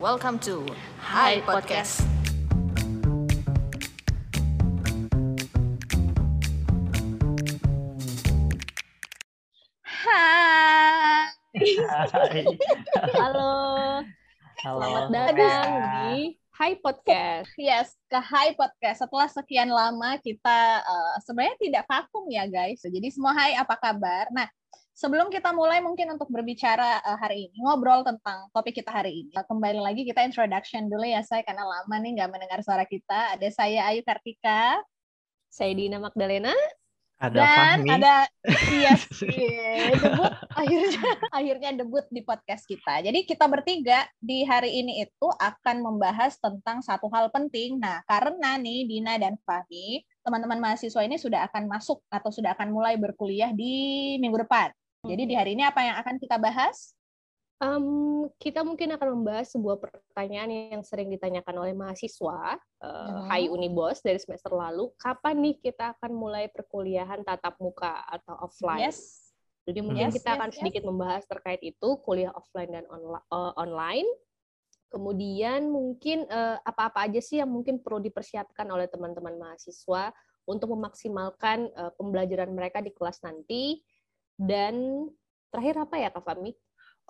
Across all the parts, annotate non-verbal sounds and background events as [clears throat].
Welcome to Hi Podcast. Hai. Hai. Halo. Halo. Selamat datang di Hai Podcast. Yes, ke Hai Podcast. Setelah sekian lama kita uh, sebenarnya tidak vakum ya guys. Jadi semua Hai apa kabar? Nah, sebelum kita mulai mungkin untuk berbicara uh, hari ini, ngobrol tentang topik kita hari ini. Uh, kembali lagi kita introduction dulu ya saya karena lama nih nggak mendengar suara kita. Ada saya Ayu Kartika. Saya Dina Magdalena. Ada dan Fahmi. ada [laughs] yes, yeah, debut akhirnya [laughs] akhirnya debut di podcast kita. Jadi kita bertiga di hari ini itu akan membahas tentang satu hal penting. Nah, karena nih Dina dan Fahmi, teman-teman mahasiswa ini sudah akan masuk atau sudah akan mulai berkuliah di minggu depan. Jadi di hari ini apa yang akan kita bahas? Um, kita mungkin akan membahas sebuah pertanyaan yang sering ditanyakan oleh mahasiswa, uh, Hmm. Hai Unibos dari semester lalu, kapan nih kita akan mulai perkuliahan tatap muka atau offline? Yes. Jadi mungkin Yes, kita yes, akan yes. sedikit membahas terkait itu kuliah offline dan onla- eh, online. Kemudian mungkin eh, apa-apa aja sih yang mungkin perlu dipersiapkan oleh teman-teman mahasiswa untuk memaksimalkan eh, pembelajaran mereka di kelas nanti. Dan terakhir apa ya Kak Fahmi?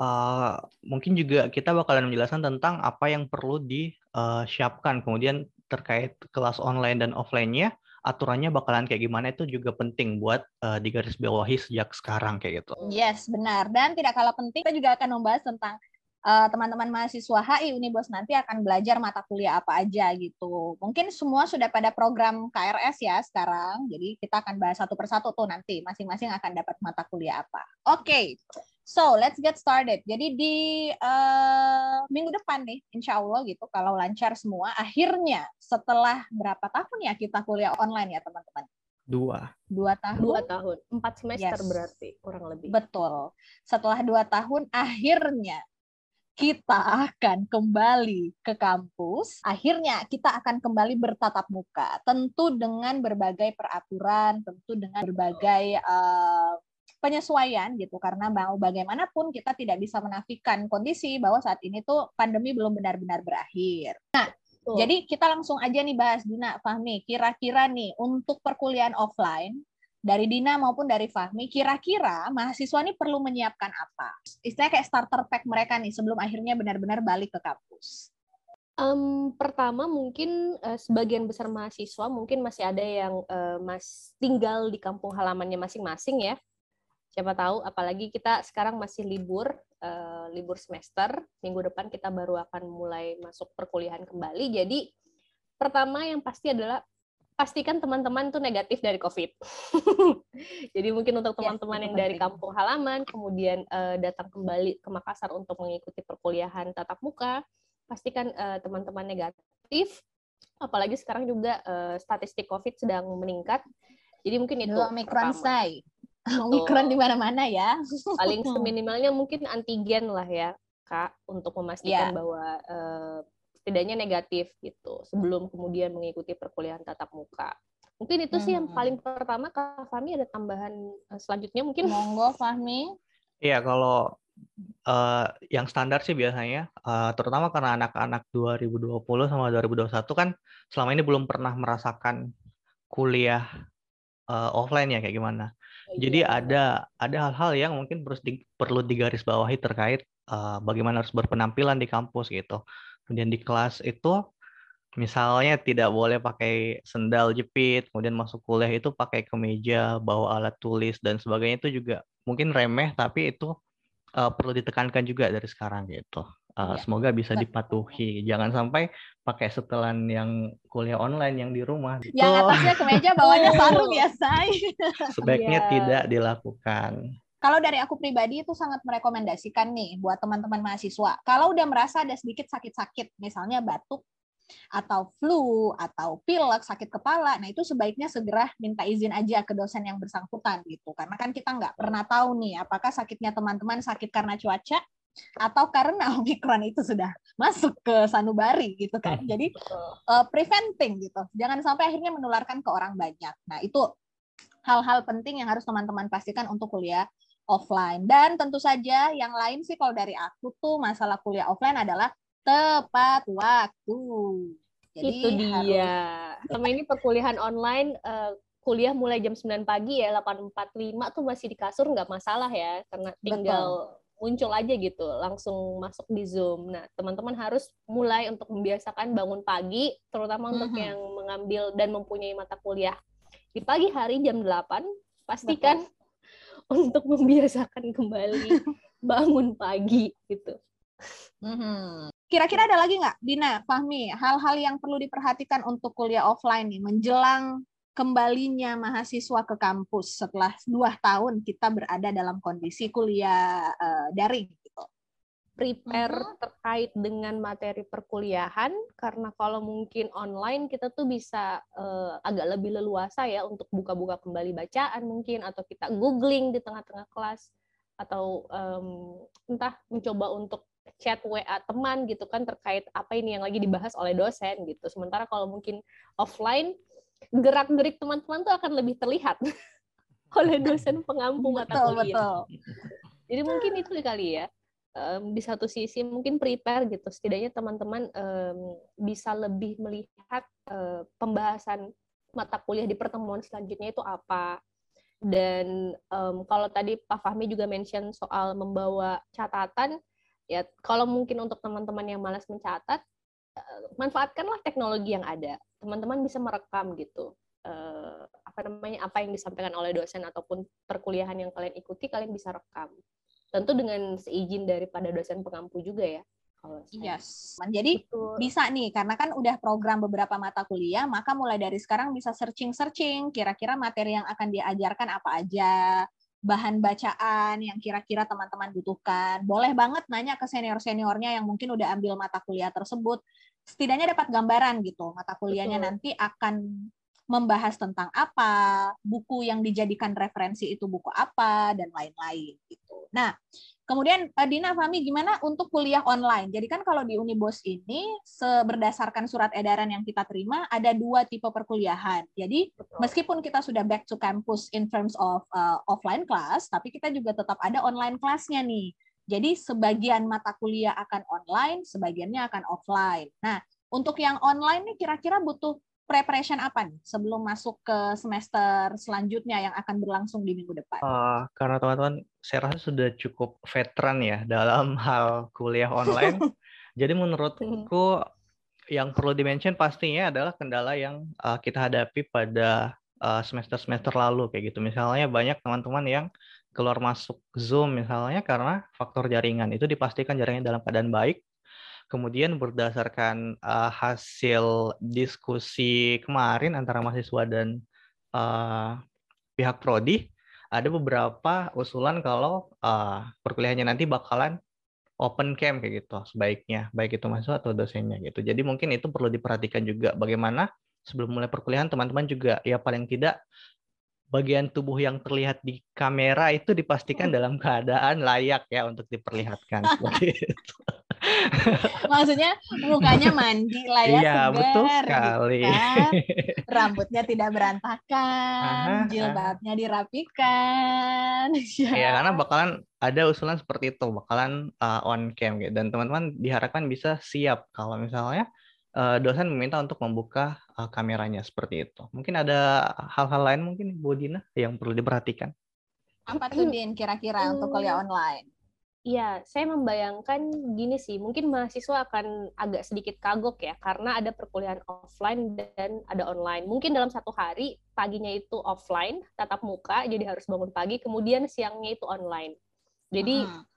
Eh, mungkin juga kita bakalan menjelaskan tentang apa yang perlu disiapkan. Kemudian terkait kelas online dan offline-nya, aturannya bakalan kayak gimana itu juga penting buat eh, digarisbawahi sejak sekarang kayak gitu. Yes, benar. Dan tidak kalah penting, kita juga akan membahas tentang uh, teman-teman mahasiswa HI Unibos nanti akan belajar mata kuliah apa aja gitu. Mungkin semua sudah pada program KRS ya sekarang. Jadi kita akan bahas satu persatu tuh nanti masing-masing akan dapat mata kuliah apa. Oke. So, let's get started. Jadi di uh, minggu depan nih, insya Allah gitu, kalau lancar semua, akhirnya setelah berapa tahun ya kita kuliah online ya teman-teman? Dua. Dua tahun? Dua tahun, empat semester Yes. berarti kurang lebih. Betul. Setelah dua tahun, akhirnya kita akan kembali ke kampus. Akhirnya kita akan kembali bertatap muka. Tentu dengan berbagai peraturan, tentu dengan berbagai eh, penyesuaian gitu. Karena mau bagaimanapun kita tidak bisa menafikan kondisi bahwa saat ini tuh pandemi belum benar-benar berakhir. Betul. Jadi kita langsung aja nih bahas Dina, Fahmi. Kira-kira nih untuk perkuliahan offline dari Dina maupun dari Fahmi, kira-kira mahasiswa ini perlu menyiapkan apa? Istilahnya kayak starter pack mereka nih sebelum akhirnya benar-benar balik ke kampus. Em, pertama mungkin eh, sebagian besar mahasiswa mungkin masih ada yang eh, mas tinggal di kampung halamannya masing-masing ya. Siapa tahu, apalagi kita sekarang masih libur, eh, libur semester. Minggu depan kita baru akan mulai masuk perkuliahan kembali. Jadi pertama yang pasti adalah pastikan teman-teman tuh negatif dari COVID. [laughs] Jadi mungkin untuk Yes, teman-teman itu yang dari kampung halaman, kemudian eh, datang kembali ke Makassar untuk mengikuti perkuliahan tatap muka, pastikan eh, teman-teman negatif. Apalagi sekarang juga eh, statistik COVID sedang meningkat. Jadi mungkin itu Omikron say. Omikron di mana-mana ya. Paling [laughs] seminimalnya mungkin antigen lah ya, Kak, untuk memastikan Iya. bahwa eh, setidaknya negatif gitu sebelum kemudian mengikuti perkuliahan tatap muka. Mungkin itu sih yang Hmm. paling pertama. Kak Fahmi ada tambahan eh, selanjutnya mungkin? Monggo Fahmi. Iya, kalau eh, yang standar sih biasanya, eh, terutama karena anak-anak 2020 sama 2021 kan selama ini belum pernah merasakan kuliah eh, offline ya kayak gimana. Jadi Iya. ada ada hal-hal yang mungkin perlu di, perlu digarisbawahi terkait eh, bagaimana harus berpenampilan di kampus gitu. Kemudian di kelas itu misalnya tidak boleh pakai sendal jepit, kemudian masuk kuliah itu pakai kemeja, bawa alat tulis dan sebagainya itu juga mungkin remeh tapi itu eh, perlu ditekankan juga dari sekarang gitu. Eh, Iya, semoga bisa dipatuhi. Jangan sampai pakai setelan yang kuliah online yang di rumah. Yang Itu atasnya kemeja bawahnya sarung ya, say. sebaiknya Iya. tidak dilakukan. Kalau dari aku pribadi itu sangat merekomendasikan nih buat teman-teman mahasiswa. Kalau udah merasa ada sedikit sakit-sakit, misalnya batuk atau flu atau pilek, sakit kepala, nah itu sebaiknya segera minta izin aja ke dosen yang bersangkutan gitu. Karena kan kita nggak pernah tahu nih apakah sakitnya teman-teman sakit karena cuaca atau karena [laughs] Omikron itu sudah masuk ke sanubari gitu kan. Jadi Betul. uh, preventing gitu. Jangan sampai akhirnya menularkan ke orang banyak. Nah, itu hal-hal penting yang harus teman-teman pastikan untuk kuliah offline. Dan tentu saja yang lain sih kalau dari aku tuh masalah kuliah offline adalah tepat waktu. Jadi itu dia. Harus... Sama ini perkuliahan online uh, kuliah mulai jam 9 pagi ya 8.45 tuh masih di kasur nggak masalah ya karena tinggal Betul. muncul aja gitu langsung masuk di Zoom. Nah, teman-teman harus mulai untuk membiasakan bangun pagi terutama untuk mm -hmm. yang mengambil dan mempunyai mata kuliah di pagi hari jam 8 pastikan Betul. Untuk membiasakan kembali [laughs] bangun pagi gitu. Mm-hmm. Kira-kira ada lagi nggak, Dina, Fahmi, hal-hal yang perlu diperhatikan untuk kuliah offline nih menjelang kembalinya mahasiswa ke kampus setelah dua tahun kita berada dalam kondisi kuliah uh, daring Prepare uh-huh. terkait dengan materi perkuliahan karena kalau mungkin online kita tuh bisa uh, agak lebih leluasa ya untuk buka-buka kembali bacaan mungkin atau kita googling di tengah-tengah kelas atau um, entah mencoba untuk chat WA teman gitu kan terkait apa ini yang lagi dibahas oleh dosen gitu. Sementara kalau mungkin offline gerak-gerik teman-teman tuh akan lebih terlihat [laughs] oleh dosen pengampu mata betul, kuliah. Betul. Jadi mungkin itu kali ya. Um, di satu sisi mungkin prepare gitu, setidaknya teman-teman um, bisa lebih melihat uh, pembahasan mata kuliah di pertemuan selanjutnya itu apa. Dan um, kalau tadi Pak Fahmi juga mention soal membawa catatan, ya kalau mungkin untuk teman-teman yang malas mencatat, uh, manfaatkanlah teknologi yang ada. Teman-teman bisa merekam gitu. Uh, apa namanya apa yang disampaikan oleh dosen ataupun perkuliahan yang kalian ikuti kalian bisa rekam tentu dengan seizin daripada dosen pengampu juga ya kalau yes jadi Betul. bisa nih karena kan udah program beberapa mata kuliah maka mulai dari sekarang bisa searching searching kira-kira materi yang akan diajarkan apa aja bahan bacaan yang kira-kira teman-teman butuhkan. Boleh banget nanya ke senior-seniornya yang mungkin udah ambil mata kuliah tersebut setidaknya dapat gambaran gitu mata kuliahnya Betul. nanti akan membahas tentang apa, buku yang dijadikan referensi itu buku apa dan lain-lain gitu. Nah, kemudian eh, Dina Fami gimana untuk kuliah online? Jadi kan kalau di Unibos ini berdasarkan surat edaran yang kita terima ada dua tipe perkuliahan. Jadi Betul. meskipun kita sudah back to campus in terms of uh, offline class, tapi kita juga tetap ada online kelasnya nih. Jadi sebagian mata kuliah akan online, sebagiannya akan offline. Nah, untuk yang online nih kira-kira butuh preparation apa nih sebelum masuk ke semester selanjutnya yang akan berlangsung di minggu depan? Uh, karena teman-teman saya rasa sudah cukup veteran ya dalam [laughs] hal kuliah online. [laughs] Jadi menurutku yang perlu dimention pastinya adalah kendala yang uh, kita hadapi pada uh, semester-semester lalu kayak gitu. Misalnya banyak teman-teman yang keluar masuk Zoom misalnya karena faktor jaringan itu dipastikan jaringan dalam keadaan baik. Kemudian berdasarkan uh, hasil diskusi kemarin antara mahasiswa dan uh, pihak prodi, ada beberapa usulan kalau uh, perkuliahannya nanti bakalan open camp kayak gitu sebaiknya, baik itu mahasiswa atau dosennya gitu. Jadi mungkin itu perlu diperhatikan juga bagaimana sebelum mulai perkuliahan teman-teman juga ya paling tidak bagian tubuh yang terlihat di kamera itu dipastikan hmm. dalam keadaan layak ya untuk diperlihatkan [laughs] seperti itu. Maksudnya mukanya mandi lah ya, iya, segar, betul sekali. Kan? Rambutnya tidak berantakan, jilbabnya dirapikan. [laughs] Iya, karena bakalan ada usulan seperti itu, bakalan uh, on cam gitu. Dan teman-teman diharapkan bisa siap kalau misalnya uh, dosen meminta untuk membuka uh, kameranya seperti itu. Mungkin ada hal-hal lain mungkin Bu Dina yang perlu diperhatikan. Apa tuh Din kira-kira untuk kuliah online? Iya, saya membayangkan gini sih, mungkin mahasiswa akan agak sedikit kagok ya, karena ada perkuliahan offline dan ada online. Mungkin dalam satu hari, paginya itu offline, tatap muka, jadi harus bangun pagi, kemudian siangnya itu online. Jadi, uh -huh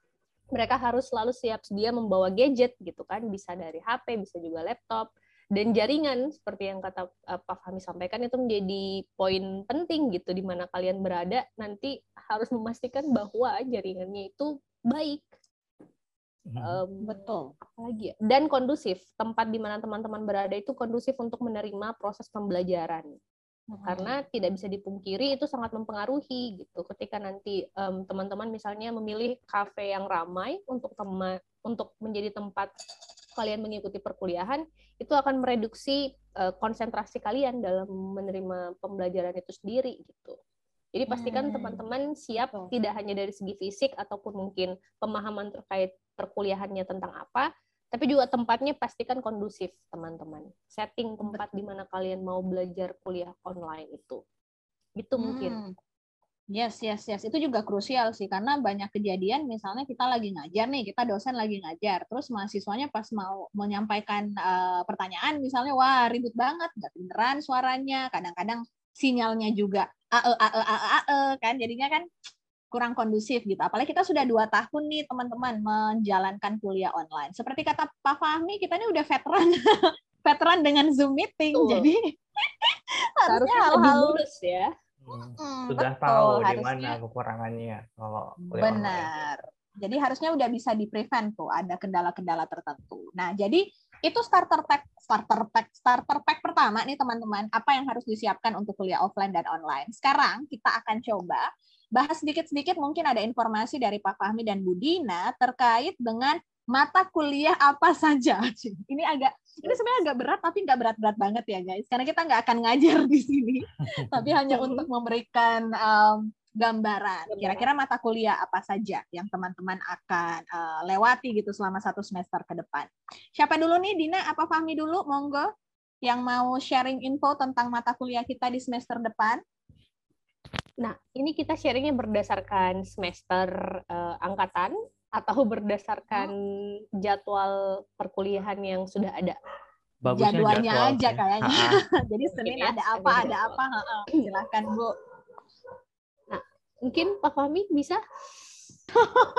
mereka harus selalu siap sedia membawa gadget gitu kan bisa dari HP bisa juga laptop dan jaringan seperti yang kata uh, Pak Fahmi sampaikan itu menjadi poin penting gitu di mana kalian berada nanti harus memastikan bahwa jaringannya itu baik. Um, betul. Apalagi ya? Dan kondusif. Tempat di mana teman-teman berada itu kondusif untuk menerima proses pembelajaran. Karena tidak bisa dipungkiri itu sangat mempengaruhi gitu. Ketika nanti um, teman-teman misalnya memilih kafe yang ramai untuk tema untuk menjadi tempat kalian mengikuti perkuliahan itu akan mereduksi uh, konsentrasi kalian dalam menerima pembelajaran itu sendiri gitu jadi pastikan hmm. teman-teman siap oh. tidak hanya dari segi fisik ataupun mungkin pemahaman terkait perkuliahannya tentang apa Tapi juga tempatnya pastikan kondusif, teman-teman. Setting tempat di mana kalian mau belajar kuliah online itu. Itu mungkin. Hmm. Yes, yes, yes. Itu juga krusial sih karena banyak kejadian misalnya kita lagi ngajar nih, kita dosen lagi ngajar, terus mahasiswanya pas mau menyampaikan uh, pertanyaan misalnya wah ribut banget, nggak beneran suaranya, kadang-kadang sinyalnya juga ae ae ae ae kan jadinya kan kurang kondusif gitu. Apalagi kita sudah dua tahun nih teman-teman menjalankan kuliah online. Seperti kata Pak Fahmi, kita ini udah veteran, [laughs] veteran dengan Zoom meeting. Betul. Jadi [laughs] harusnya hal-hal lurus ya. Hmm. Sudah betul, tahu di harusnya. mana kekurangannya kalau kuliah online. Benar. Jadi harusnya udah bisa di prevent tuh ada kendala-kendala tertentu. Nah, jadi itu starter pack starter pack starter pack pertama nih teman-teman, apa yang harus disiapkan untuk kuliah offline dan online. Sekarang kita akan coba bahas sedikit-sedikit mungkin ada informasi dari Pak Fahmi dan Bu Dina terkait dengan mata kuliah apa saja. [laughs] Ini agak ini sebenarnya agak berat tapi nggak berat-berat banget ya guys. Karena kita nggak akan ngajar di sini, [laughs] tapi hanya untuk memberikan um, gambaran. Kira-kira mata kuliah apa saja yang teman-teman akan uh, lewati gitu selama satu semester ke depan. Siapa dulu nih Dina? Apa Fahmi dulu? Monggo yang mau sharing info tentang mata kuliah kita di semester depan. Nah, ini kita sharingnya berdasarkan semester eh, angkatan atau berdasarkan jadwal perkuliahan yang sudah ada. Bagusnya Jadwalnya jadwal aja kayaknya. [laughs] Jadi Senin ya, ada apa, ada apa. Silahkan Bu. Mungkin Pak Fahmi bisa?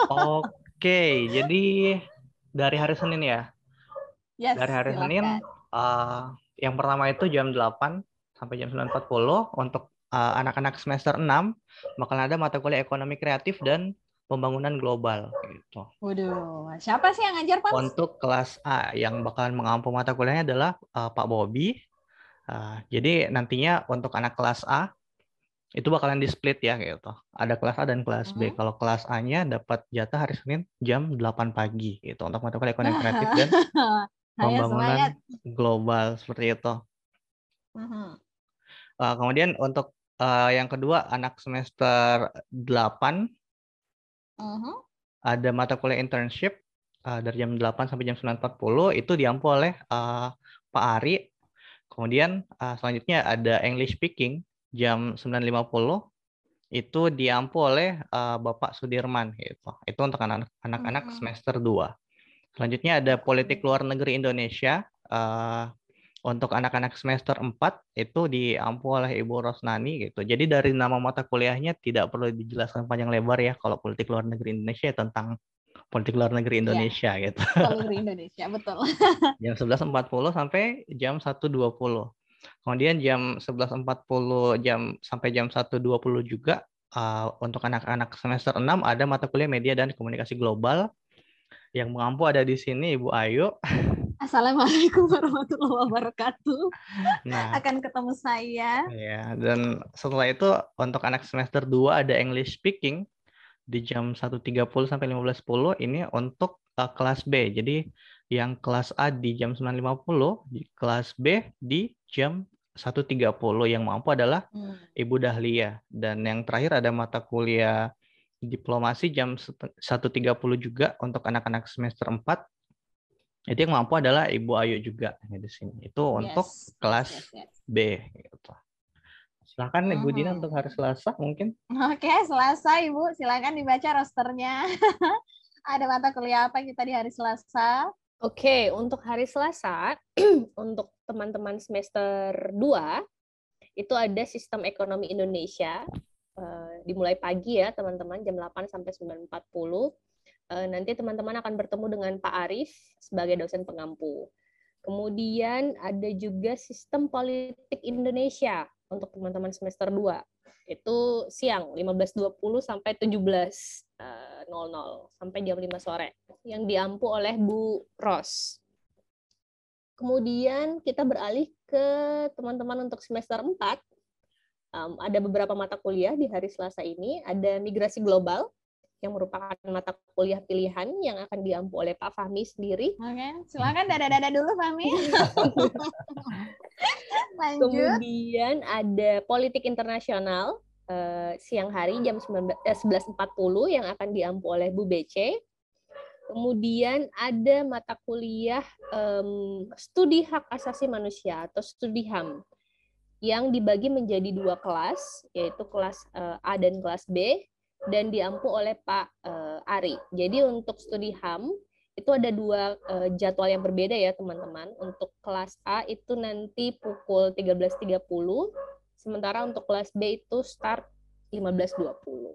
Oke, jadi dari hari Senin ya. Yes, Dari hari silakan. Senin, eh, yang pertama itu jam 8 sampai jam 9.40 untuk eh, anak-anak semester 6 bakal ada mata kuliah ekonomi kreatif dan pembangunan global gitu. Waduh, siapa sih yang ngajar Pak? Untuk kelas A yang bakalan mengampu mata kuliahnya adalah eh, Pak Bobby. Eh, jadi nantinya untuk anak kelas A itu bakalan di split ya gitu. Ada kelas A dan kelas B. Mhm. Kalau kelas A-nya dapat jatah hari Senin jam 8 pagi gitu untuk mata kuliah ekonomi [laughs] kreatif dan pembangunan semangat. global seperti itu. Mhm. Uh, kemudian untuk uh, yang kedua anak semester 8 Mhm. ada mata kuliah internship uh, dari jam 8 sampai jam 9.40 itu diampu oleh uh, Pak Ari. Kemudian uh, selanjutnya ada English speaking jam 9.50 itu diampu oleh uh, Bapak Sudirman gitu. Itu untuk anak- anak-anak Mhm. semester 2. Selanjutnya ada politik luar negeri Indonesia uh, untuk anak-anak semester 4 itu diampu oleh Ibu Rosnani gitu. Jadi dari nama mata kuliahnya tidak perlu dijelaskan panjang lebar ya kalau politik luar negeri Indonesia ya tentang politik luar negeri Indonesia gitu. Kalau negeri Indonesia, betul. [laughs] Jam 11.40 sampai jam 1.20. Kemudian jam 11.40 jam sampai jam 1.20 juga uh, untuk anak-anak semester 6 ada mata kuliah media dan komunikasi global yang mengampu ada di sini Ibu Ayu. [laughs] Assalamualaikum warahmatullahi wabarakatuh. Nah, Akan ketemu saya. Ya, dan setelah itu untuk anak semester 2 ada English speaking di jam 1.30 sampai 15.10 ini untuk uh, kelas B. Jadi yang kelas A di jam 9.50, di kelas B di jam 1.30 yang mampu adalah Hmm. Ibu Dahlia dan yang terakhir ada mata kuliah diplomasi jam sete- 1.30 juga untuk anak-anak semester 4. Itu yang mampu adalah Ibu Ayu juga di sini. Itu untuk Yes, kelas yes, yes. B gitu. Silakan Ibu Dina Mhm. untuk hari Selasa mungkin. Oke, Selasa Ibu, silakan dibaca rosternya. [laughs] Ada mata kuliah apa kita di hari Selasa? Oke, untuk hari Selasa, [clears throat] untuk teman-teman semester 2, itu ada Sistem Ekonomi Indonesia. eh, dimulai pagi ya, teman-teman, jam 8 sampai 9.40. Eh, nanti teman-teman akan bertemu dengan Pak Arif sebagai dosen pengampu. Kemudian ada juga Sistem Politik Indonesia untuk teman-teman semester 2. Itu siang, 15.20 sampai 17.00 sampai jam 5 sore yang diampu oleh Bu Ros. Kemudian kita beralih ke teman-teman untuk semester 4. Um, ada beberapa mata kuliah di hari Selasa ini. Ada migrasi global, yang merupakan mata kuliah pilihan yang akan diampu oleh Pak Fahmi sendiri. Oke, silakan dada-dada dulu Fahmi. [laughs] Lanjut. Kemudian ada politik internasional eh, siang hari jam 19 eh, 11.40 yang akan diampu oleh Bu BC. Kemudian ada mata kuliah um, studi hak asasi manusia atau studi HAM yang dibagi menjadi dua kelas, yaitu kelas uh, A dan kelas B, dan diampu oleh Pak uh, Ari. Jadi untuk studi HAM itu ada dua uh, jadwal yang berbeda ya teman-teman. Untuk kelas A itu nanti pukul 13.30, sementara untuk kelas B itu start 15.20.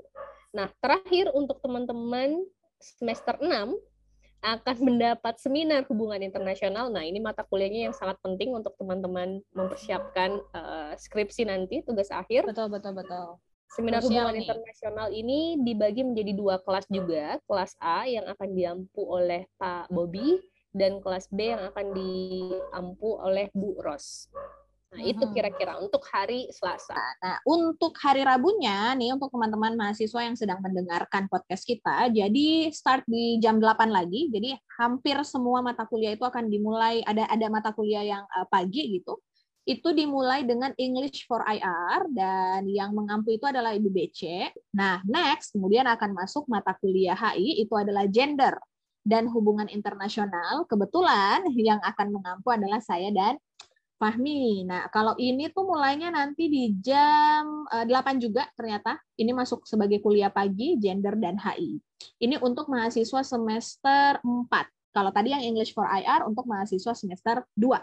Nah, terakhir untuk teman-teman semester 6 akan mendapat seminar hubungan internasional. Nah, ini mata kuliahnya yang sangat penting untuk teman-teman mempersiapkan uh, skripsi nanti, tugas akhir. Betul, betul, betul. Seminar Krusial hubungan nih. internasional ini dibagi menjadi dua kelas juga. Kelas A yang akan diampu oleh Pak Bobby dan kelas B yang akan diampu oleh Bu Ros. Nah, itu kira-kira untuk hari Selasa. Nah, untuk hari Rabunya nih untuk teman-teman mahasiswa yang sedang mendengarkan podcast kita, jadi start di jam 8 lagi. Jadi hampir semua mata kuliah itu akan dimulai ada ada mata kuliah yang uh, pagi gitu. Itu dimulai dengan English for IR dan yang mengampu itu adalah Ibu BC. Nah, next kemudian akan masuk mata kuliah HI itu adalah gender dan hubungan internasional. Kebetulan yang akan mengampu adalah saya dan Fahmi. Nah, kalau ini tuh mulainya nanti di jam 8 eh, juga ternyata. Ini masuk sebagai kuliah pagi, gender dan HI. Ini untuk mahasiswa semester 4. Kalau tadi yang English for IR untuk mahasiswa semester 2.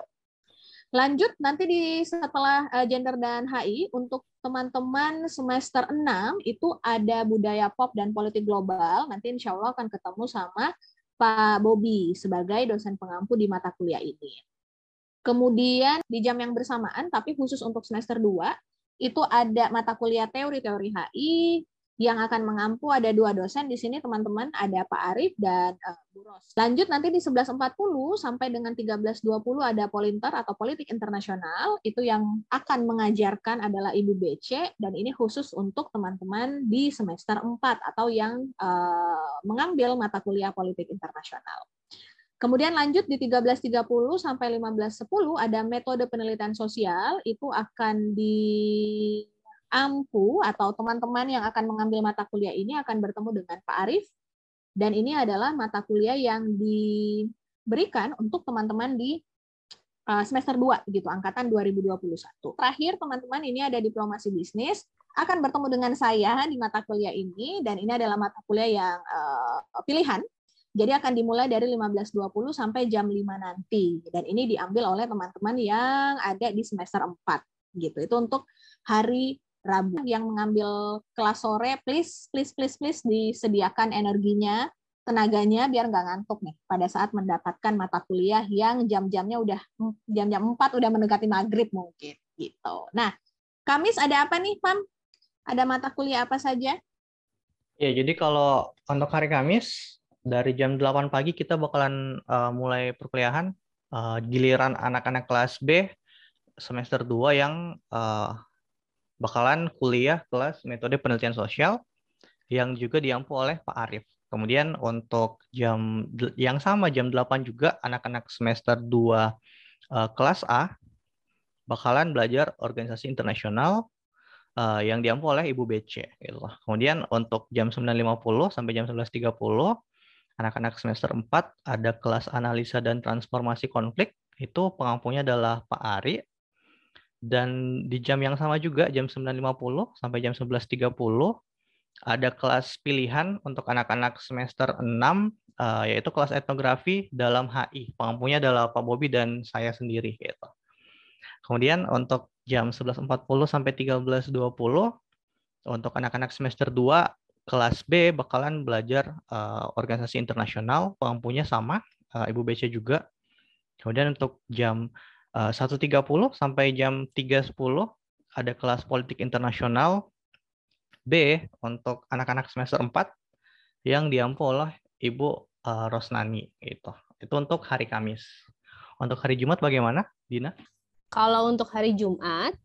Lanjut nanti di setelah eh, gender dan HI untuk teman-teman semester 6 itu ada budaya pop dan politik global. Nanti insya Allah akan ketemu sama Pak Bobby sebagai dosen pengampu di mata kuliah ini. Kemudian di jam yang bersamaan, tapi khusus untuk semester 2, itu ada mata kuliah teori-teori HI yang akan mengampu ada dua dosen di sini teman-teman ada Pak Arif dan uh, Bu Ros. Lanjut nanti di 11.40 sampai dengan 13.20 ada Polinter atau Politik Internasional itu yang akan mengajarkan adalah Ibu BC dan ini khusus untuk teman-teman di semester 4 atau yang uh, mengambil mata kuliah Politik Internasional. Kemudian lanjut di 13.30 sampai 15.10 ada metode penelitian sosial itu akan diampu atau teman-teman yang akan mengambil mata kuliah ini akan bertemu dengan Pak Arif dan ini adalah mata kuliah yang diberikan untuk teman-teman di uh, semester 2 gitu angkatan 2021. Terakhir teman-teman ini ada diplomasi bisnis akan bertemu dengan saya di mata kuliah ini dan ini adalah mata kuliah yang uh, pilihan jadi akan dimulai dari 15.20 sampai jam 5 nanti. Dan ini diambil oleh teman-teman yang ada di semester 4 gitu. Itu untuk hari Rabu yang mengambil kelas sore please please please please disediakan energinya, tenaganya biar nggak ngantuk nih pada saat mendapatkan mata kuliah yang jam-jamnya udah jam-jam 4 udah mendekati maghrib mungkin gitu. Nah, Kamis ada apa nih, Pam? Ada mata kuliah apa saja? Ya, jadi kalau untuk hari Kamis dari jam 8 pagi kita bakalan uh, mulai perkuliahan uh, giliran anak-anak kelas B semester 2 yang uh, bakalan kuliah kelas metode penelitian sosial yang juga diampu oleh Pak Arif. Kemudian untuk jam yang sama jam 8 juga anak-anak semester 2 uh, kelas A bakalan belajar organisasi internasional uh, yang diampu oleh Ibu BC gitu. Kemudian untuk jam 9.50 sampai jam 11.30 anak-anak semester 4 ada kelas analisa dan transformasi konflik. Itu pengampunya adalah Pak Ari. Dan di jam yang sama juga, jam 9.50 sampai jam 11.30, ada kelas pilihan untuk anak-anak semester 6, uh, eh, yaitu kelas etnografi dalam HI. Pengampunya adalah Pak Bobi dan saya sendiri. Gitu. Kemudian untuk jam 11.40 sampai 13.20, untuk anak-anak semester 2 kelas B bakalan belajar uh, organisasi internasional, pengampunya sama, uh, Ibu BC juga. Kemudian untuk jam uh, 1.30 sampai jam 3.10 ada kelas politik internasional B untuk anak-anak semester 4 yang diampu oleh Ibu uh, Rosnani itu. Itu untuk hari Kamis. Untuk hari Jumat bagaimana, Dina? Kalau untuk hari Jumat,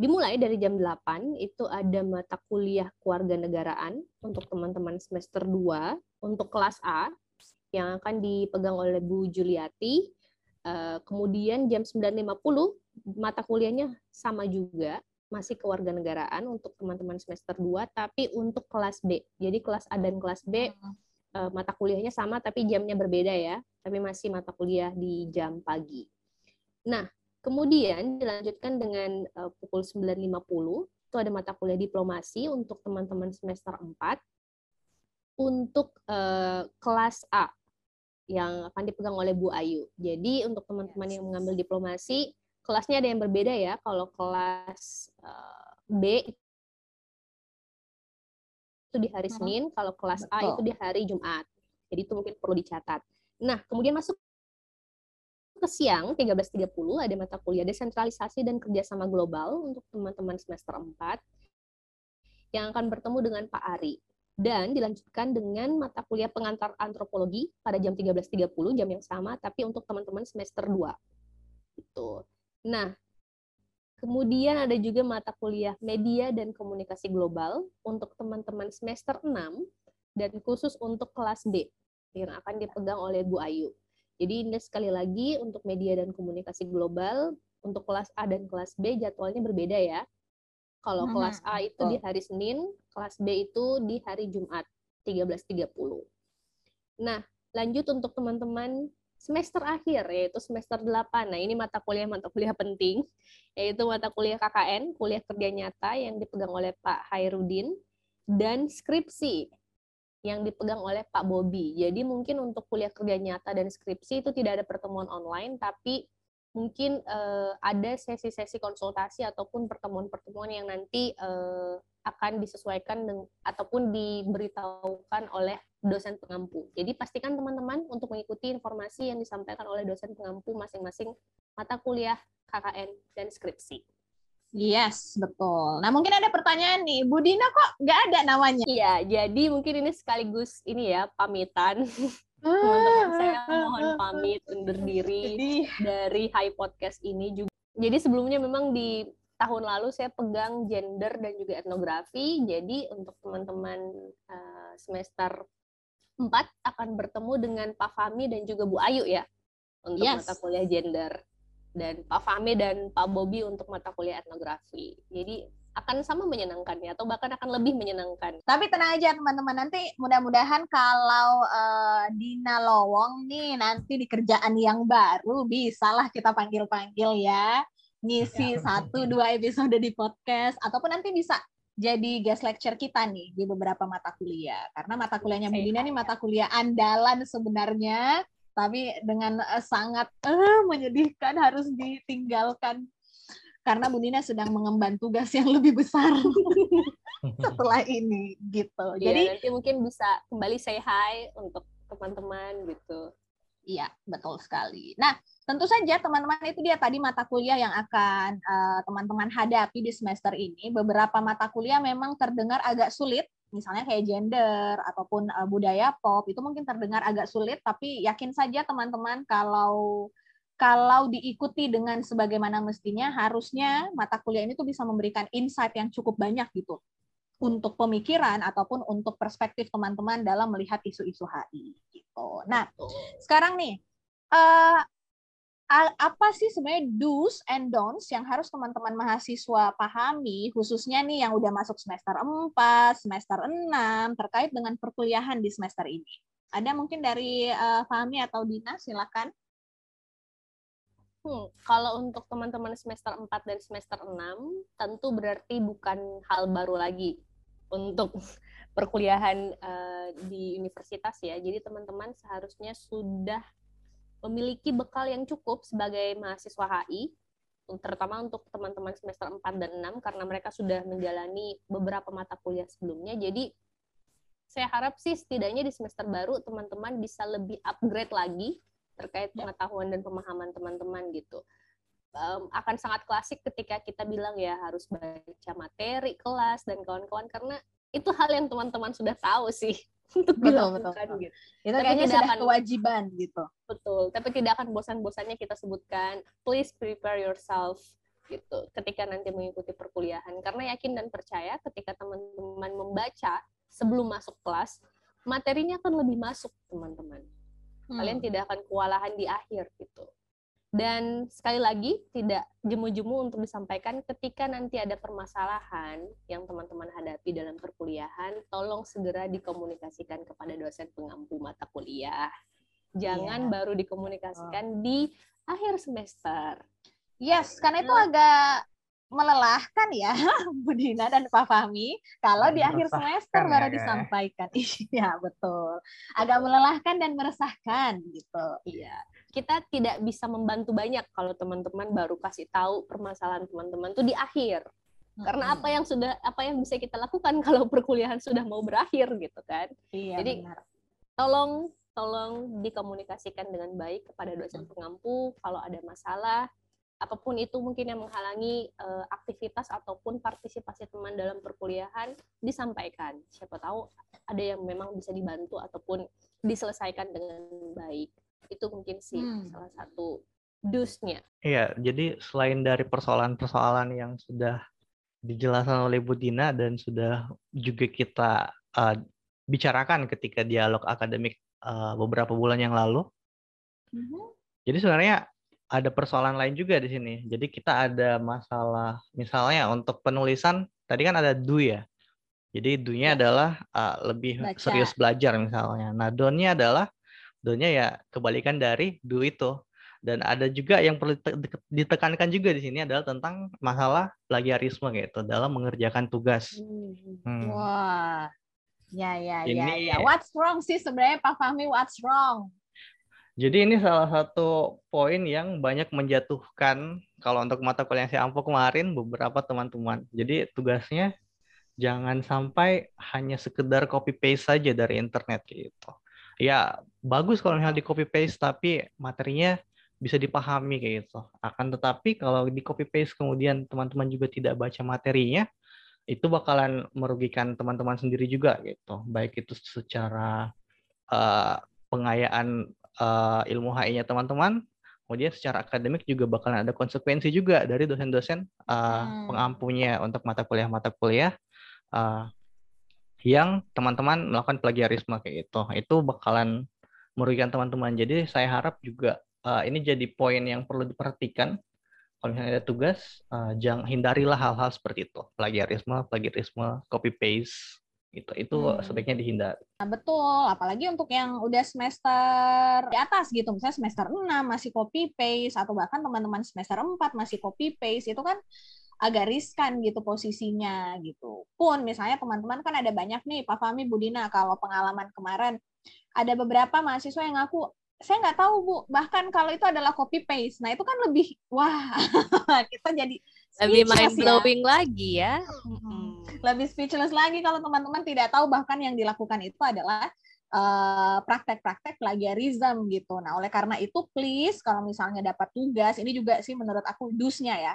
dimulai dari jam 8 itu ada mata kuliah keluarga negaraan untuk teman-teman semester 2 untuk kelas A yang akan dipegang oleh Bu Juliati. Eh, kemudian jam 9.50 mata kuliahnya sama juga masih kewarganegaraan untuk teman-teman semester 2 tapi untuk kelas B. Jadi kelas A dan kelas B uh, mata kuliahnya sama tapi jamnya berbeda ya, tapi masih mata kuliah di jam pagi. Nah, kemudian dilanjutkan dengan uh, pukul 9.50 itu ada mata kuliah diplomasi untuk teman-teman semester 4 untuk uh, kelas A yang akan dipegang oleh Bu Ayu. Jadi untuk teman-teman yang mengambil diplomasi, kelasnya ada yang berbeda ya. Kalau kelas uh, B itu di hari Senin, kalau kelas. A itu di hari Jumat. Jadi itu mungkin perlu dicatat. Nah, kemudian masuk siang 13.30 ada mata kuliah desentralisasi dan kerjasama global untuk teman-teman semester 4 yang akan bertemu dengan Pak Ari dan dilanjutkan dengan mata kuliah pengantar antropologi pada jam 13.30 jam yang sama tapi untuk teman-teman semester 2 itu. Nah, kemudian ada juga mata kuliah media dan komunikasi global untuk teman-teman semester 6 dan khusus untuk kelas B yang akan dipegang oleh Bu Ayu. Jadi ini sekali lagi untuk media dan komunikasi global, untuk kelas A dan kelas B jadwalnya berbeda ya. Kalau hmm. kelas A itu di hari Senin, kelas B itu di hari Jumat 13.30. Nah, lanjut untuk teman-teman semester akhir yaitu semester 8. Nah, ini mata kuliah mata kuliah penting yaitu mata kuliah KKN, kuliah kerja nyata yang dipegang oleh Pak Hairudin dan skripsi yang dipegang oleh Pak Bobi. Jadi mungkin untuk kuliah kerja nyata dan skripsi itu tidak ada pertemuan online, tapi mungkin uh, ada sesi-sesi konsultasi ataupun pertemuan-pertemuan yang nanti uh, akan disesuaikan dengan, ataupun diberitahukan oleh dosen pengampu. Jadi pastikan teman-teman untuk mengikuti informasi yang disampaikan oleh dosen pengampu masing-masing mata kuliah KKN dan skripsi. Yes, betul. Nah, mungkin ada pertanyaan nih, Bu Dina kok nggak ada namanya? Iya, jadi mungkin ini sekaligus ini ya, pamitan. Teman-teman saya mohon pamit undur diri dari High Podcast ini juga. Jadi sebelumnya memang di tahun lalu saya pegang gender dan juga etnografi. Jadi untuk teman-teman uh, semester 4 akan bertemu dengan Pak Fami dan juga Bu Ayu ya untuk yes. mata kuliah gender dan Pak Fahmi dan Pak Bobi untuk mata kuliah etnografi. Jadi akan sama menyenangkannya atau bahkan akan lebih menyenangkan. Tapi tenang aja teman-teman nanti mudah-mudahan kalau uh, Dina Lowong nih nanti di kerjaan yang baru bisalah kita panggil-panggil ya ngisi ya. satu dua episode di podcast ataupun nanti bisa jadi guest lecture kita nih di beberapa mata kuliah karena mata kuliahnya Medina nih mata kuliah andalan sebenarnya tapi dengan uh, sangat uh, menyedihkan harus ditinggalkan karena Bu Nina sedang mengemban tugas yang lebih besar [laughs] setelah ini gitu. Ya, Jadi nanti mungkin bisa kembali say hi untuk teman-teman gitu. Iya, betul sekali. Nah, tentu saja teman-teman itu dia tadi mata kuliah yang akan teman-teman uh, hadapi di semester ini. Beberapa mata kuliah memang terdengar agak sulit misalnya kayak gender ataupun uh, budaya pop itu mungkin terdengar agak sulit tapi yakin saja teman-teman kalau kalau diikuti dengan sebagaimana mestinya harusnya mata kuliah ini tuh bisa memberikan insight yang cukup banyak gitu untuk pemikiran ataupun untuk perspektif teman-teman dalam melihat isu-isu HI gitu. Nah, sekarang nih uh, apa sih sebenarnya do's and don'ts yang harus teman-teman mahasiswa pahami khususnya nih yang udah masuk semester 4, semester 6 terkait dengan perkuliahan di semester ini. Ada mungkin dari uh, Fahmi atau Dina silakan. Hmm, kalau untuk teman-teman semester 4 dan semester 6 tentu berarti bukan hal baru lagi untuk [laughs] perkuliahan uh, di universitas ya. Jadi teman-teman seharusnya sudah memiliki bekal yang cukup sebagai mahasiswa HI, terutama untuk teman-teman semester 4 dan 6 karena mereka sudah menjalani beberapa mata kuliah sebelumnya. Jadi saya harap sih setidaknya di semester baru teman-teman bisa lebih upgrade lagi terkait ya. pengetahuan dan pemahaman teman-teman gitu. Um, akan sangat klasik ketika kita bilang ya harus baca materi kelas dan kawan-kawan karena itu hal yang teman-teman sudah tahu sih untuk betul, dilakukan betul, gitu. Itu tapi kayaknya sudah akan, kewajiban gitu. Betul, tapi tidak akan bosan-bosannya kita sebutkan please prepare yourself gitu ketika nanti mengikuti perkuliahan karena yakin dan percaya ketika teman-teman membaca sebelum masuk kelas materinya akan lebih masuk teman-teman. Hmm. Kalian tidak akan kewalahan di akhir gitu. Dan sekali lagi tidak jemu-jemu untuk disampaikan ketika nanti ada permasalahan yang teman-teman hadapi dalam perkuliahan, tolong segera dikomunikasikan kepada dosen pengampu mata kuliah. Jangan Iya. baru dikomunikasikan di akhir semester. Yes, karena itu agak melelahkan ya [laughs] Bu Dina dan Pak Fahmi kalau di akhir semester ya, baru Kak. disampaikan. [laughs] Iya, betul. Agak melelahkan dan meresahkan gitu. Iya. Kita tidak bisa membantu banyak kalau teman-teman baru kasih tahu permasalahan teman-teman tuh di akhir. Karena apa yang sudah apa yang bisa kita lakukan [laughs] kalau perkuliahan sudah mau berakhir gitu kan. Iya, Jadi, benar. Tolong tolong dikomunikasikan dengan baik kepada dosen pengampu kalau ada masalah apa pun itu mungkin yang menghalangi eh, aktivitas ataupun partisipasi teman dalam perkuliahan disampaikan. Siapa tahu ada yang memang bisa dibantu ataupun diselesaikan dengan baik. Itu mungkin sih Hmm. salah satu dusnya. Iya, jadi selain dari persoalan-persoalan yang sudah dijelaskan oleh Bu Dina dan sudah juga kita uh, bicarakan ketika dialog akademik uh, beberapa bulan yang lalu, Mhm. jadi sebenarnya ada persoalan lain juga di sini. Jadi kita ada masalah, misalnya untuk penulisan tadi kan ada do ya. Jadi do-nya Ya. adalah uh, lebih Baca. serius belajar misalnya. Nah, do-nya adalah do-nya ya kebalikan dari do itu. Dan ada juga yang perlu dite- dite- ditekankan juga di sini adalah tentang masalah plagiarisme gitu dalam mengerjakan tugas. Hmm. Wah. Ya, ya, ya, Ini- ya. What's wrong sih sebenarnya Pak Fahmi? What's wrong? Jadi ini salah satu poin yang banyak menjatuhkan kalau untuk mata kuliah yang saya ampuh kemarin beberapa teman-teman. Jadi tugasnya jangan sampai hanya sekedar copy paste saja dari internet gitu. Ya bagus kalau misalnya di copy paste tapi materinya bisa dipahami kayak gitu. Akan tetapi kalau di copy paste kemudian teman-teman juga tidak baca materinya, itu bakalan merugikan teman-teman sendiri juga gitu. Baik itu secara eh, pengayaan eh, ilmu HI-nya teman-teman, kemudian secara akademik juga bakalan ada konsekuensi juga dari dosen-dosen eh, Hmm. pengampunya untuk mata kuliah-mata kuliah eh, yang teman-teman melakukan plagiarisme kayak gitu. Itu bakalan merugikan teman-teman. Jadi saya harap juga eh, ini jadi poin yang perlu diperhatikan. Kalau misalnya ada tugas, eh, jangan hindarilah hal-hal seperti itu. Plagiarisme, plagiarisme, copy paste, gitu. Itu Hmm. sebaiknya dihindari. Nah, betul, apalagi untuk yang udah semester di atas gitu, misalnya semester 6 masih copy paste atau bahkan teman-teman semester 4 masih copy paste itu kan agak riskan gitu posisinya gitu. Pun misalnya teman-teman kan ada banyak nih Pak Fahmi Budina kalau pengalaman kemarin ada beberapa mahasiswa yang ngaku saya nggak tahu Bu, bahkan kalau itu adalah copy paste. Nah, itu kan lebih wah, [laughs] kita jadi Lebih mind ya blowing lagi ya. lebih speechless lagi kalau teman-teman tidak tahu bahkan yang dilakukan itu adalah eh, praktek-praktek plagiarism gitu. Nah, oleh karena itu please kalau misalnya dapat tugas, ini juga sih menurut aku dusnya ya.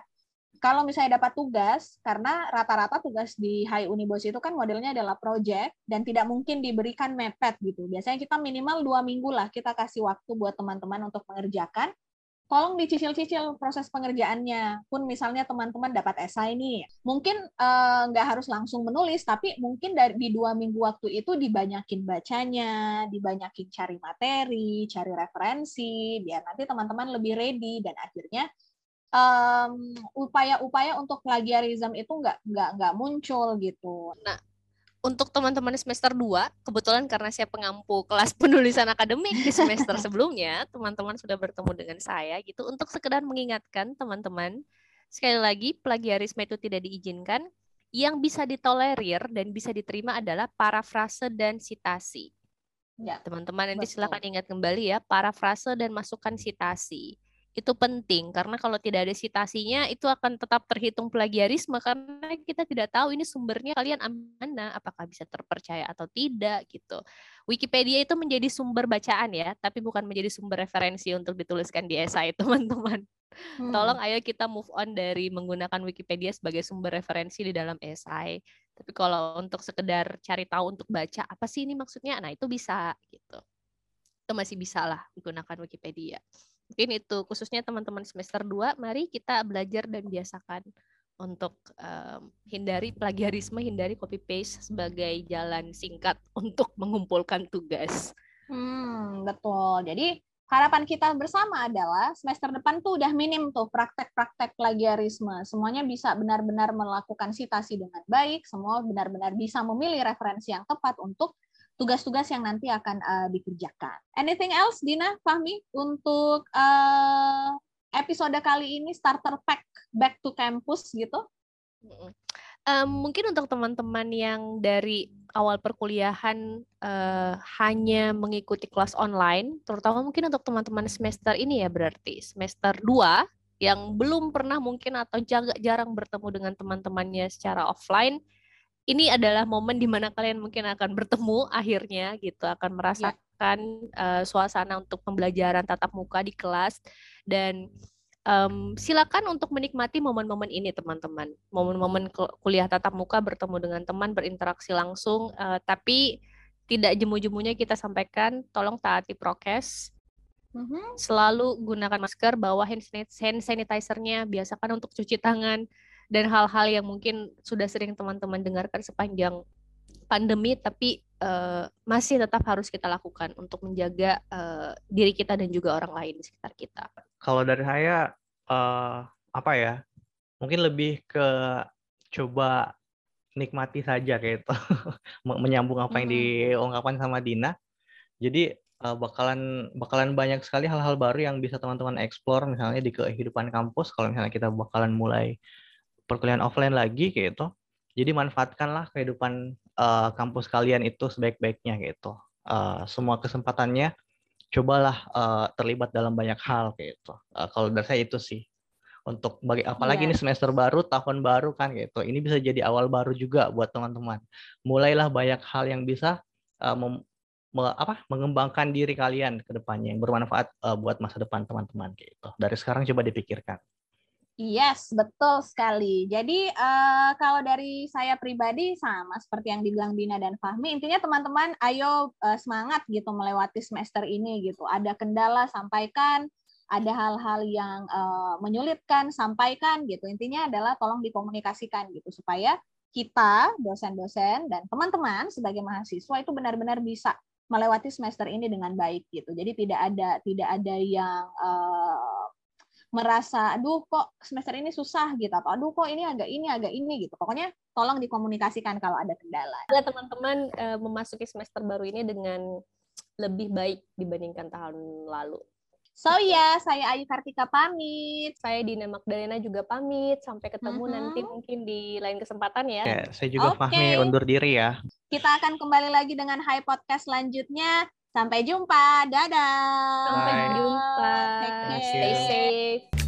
Kalau misalnya dapat tugas, karena rata-rata tugas di High Unibos itu kan modelnya adalah project dan tidak mungkin diberikan mepet gitu. Biasanya kita minimal dua minggu lah kita kasih waktu buat teman-teman untuk mengerjakan tolong dicicil-cicil proses pengerjaannya. Pun misalnya teman-teman dapat esai nih, mungkin eh, nggak harus langsung menulis, tapi mungkin dari di dua minggu waktu itu dibanyakin bacanya, dibanyakin cari materi, cari referensi, biar nanti teman-teman lebih ready dan akhirnya em, upaya-upaya untuk plagiarism itu nggak nggak nggak muncul gitu. untuk teman-teman semester 2, kebetulan karena saya pengampu kelas [laughs] penulisan akademik di semester sebelumnya, teman-teman sudah bertemu dengan saya gitu untuk sekedar mengingatkan teman-teman sekali lagi plagiarisme itu tidak diizinkan. Yang bisa ditolerir dan bisa diterima adalah parafrase dan sitasi. Ya, Teman-teman nanti silakan ingat kembali ya, parafrase dan masukkan sitasi. Itu penting karena kalau tidak ada sitasinya itu akan tetap terhitung plagiarisme karena kita tidak tahu ini sumbernya kalian mana, apakah bisa terpercaya atau tidak gitu. Wikipedia itu menjadi sumber bacaan ya, tapi bukan menjadi sumber referensi untuk dituliskan di esai [laughs] teman-teman. Hmm. Tolong ayo kita move on dari menggunakan Wikipedia sebagai sumber referensi di dalam esai. Tapi kalau untuk sekedar cari tahu untuk baca apa sih ini maksudnya, nah itu bisa gitu. Itu masih bisa lah menggunakan Wikipedia. Mungkin itu khususnya teman-teman semester 2, mari kita belajar dan biasakan untuk em, hindari plagiarisme, hindari copy paste sebagai jalan singkat [laughs] untuk mengumpulkan tugas. Hmm, betul. Jadi harapan kita bersama adalah semester depan tuh udah minim tuh praktek-praktek plagiarisme. Semuanya bisa benar-benar melakukan citasi dengan baik, semua benar-benar bisa memilih referensi yang tepat untuk tugas-tugas yang nanti akan uh, dikerjakan. Anything else, Dina, Fahmi, untuk uh, episode kali ini starter pack back to campus gitu? Um, mungkin untuk teman-teman yang dari awal perkuliahan uh, hanya mengikuti kelas online, terutama mungkin untuk teman-teman semester ini ya berarti semester 2 yang belum pernah mungkin atau jarang bertemu dengan teman-temannya secara offline, ini adalah momen di mana kalian mungkin akan bertemu akhirnya gitu, akan ya. merasakan ya. uh, suasana untuk pembelajaran tatap muka di kelas dan um, silakan untuk menikmati momen-momen ini teman-teman momen-momen kuliah tatap muka bertemu dengan teman berinteraksi langsung uh, tapi tidak jemu-jemunya kita sampaikan tolong taati prokes mm-hmm. selalu gunakan masker bawa hand sanitizer-nya biasakan untuk cuci tangan dan hal-hal yang mungkin sudah sering teman-teman dengarkan sepanjang pandemi tapi uh, masih tetap harus kita lakukan untuk menjaga uh, diri kita dan juga orang lain di sekitar kita. Kalau dari saya uh, apa ya? Mungkin lebih ke coba nikmati saja kayak [laughs] itu. Menyambung apa yang diungkapkan sama Dina. Jadi uh, bakalan bakalan banyak sekali hal-hal baru yang bisa teman-teman explore misalnya di kehidupan kampus kalau misalnya kita bakalan mulai perkuliahan offline lagi kayak itu. Jadi manfaatkanlah kehidupan uh, kampus kalian itu sebaik-baiknya gitu. Uh, semua kesempatannya cobalah uh, terlibat dalam banyak hal gitu. Uh, kalau dari saya itu sih untuk bagi apalagi yeah. ini semester baru, tahun baru kan gitu. Ini bisa jadi awal baru juga buat teman-teman. Mulailah banyak hal yang bisa uh, mem, me, apa mengembangkan diri kalian ke depannya yang bermanfaat uh, buat masa depan teman-teman gitu. Dari sekarang coba dipikirkan. Yes, betul sekali. Jadi uh, kalau dari saya pribadi sama seperti yang dibilang Bina dan Fahmi, intinya teman-teman ayo uh, semangat gitu melewati semester ini gitu. Ada kendala sampaikan, ada hal-hal yang uh, menyulitkan sampaikan gitu. Intinya adalah tolong dikomunikasikan gitu supaya kita dosen-dosen dan teman-teman sebagai mahasiswa itu benar-benar bisa melewati semester ini dengan baik gitu. Jadi tidak ada tidak ada yang uh, merasa aduh kok semester ini susah gitu atau aduh kok ini agak ini agak ini gitu pokoknya tolong dikomunikasikan kalau ada kendala. Ya teman-teman uh, memasuki semester baru ini dengan lebih baik dibandingkan tahun lalu. So ya, yeah, saya Ayu Kartika pamit. Saya Dina Magdalena juga pamit. Sampai ketemu uh -huh. nanti mungkin di lain kesempatan ya. ya saya juga okay. Fahmi undur diri ya. Kita akan kembali lagi dengan High Podcast selanjutnya. Sampai jumpa. Dadah. Sampai jumpa. Stay safe.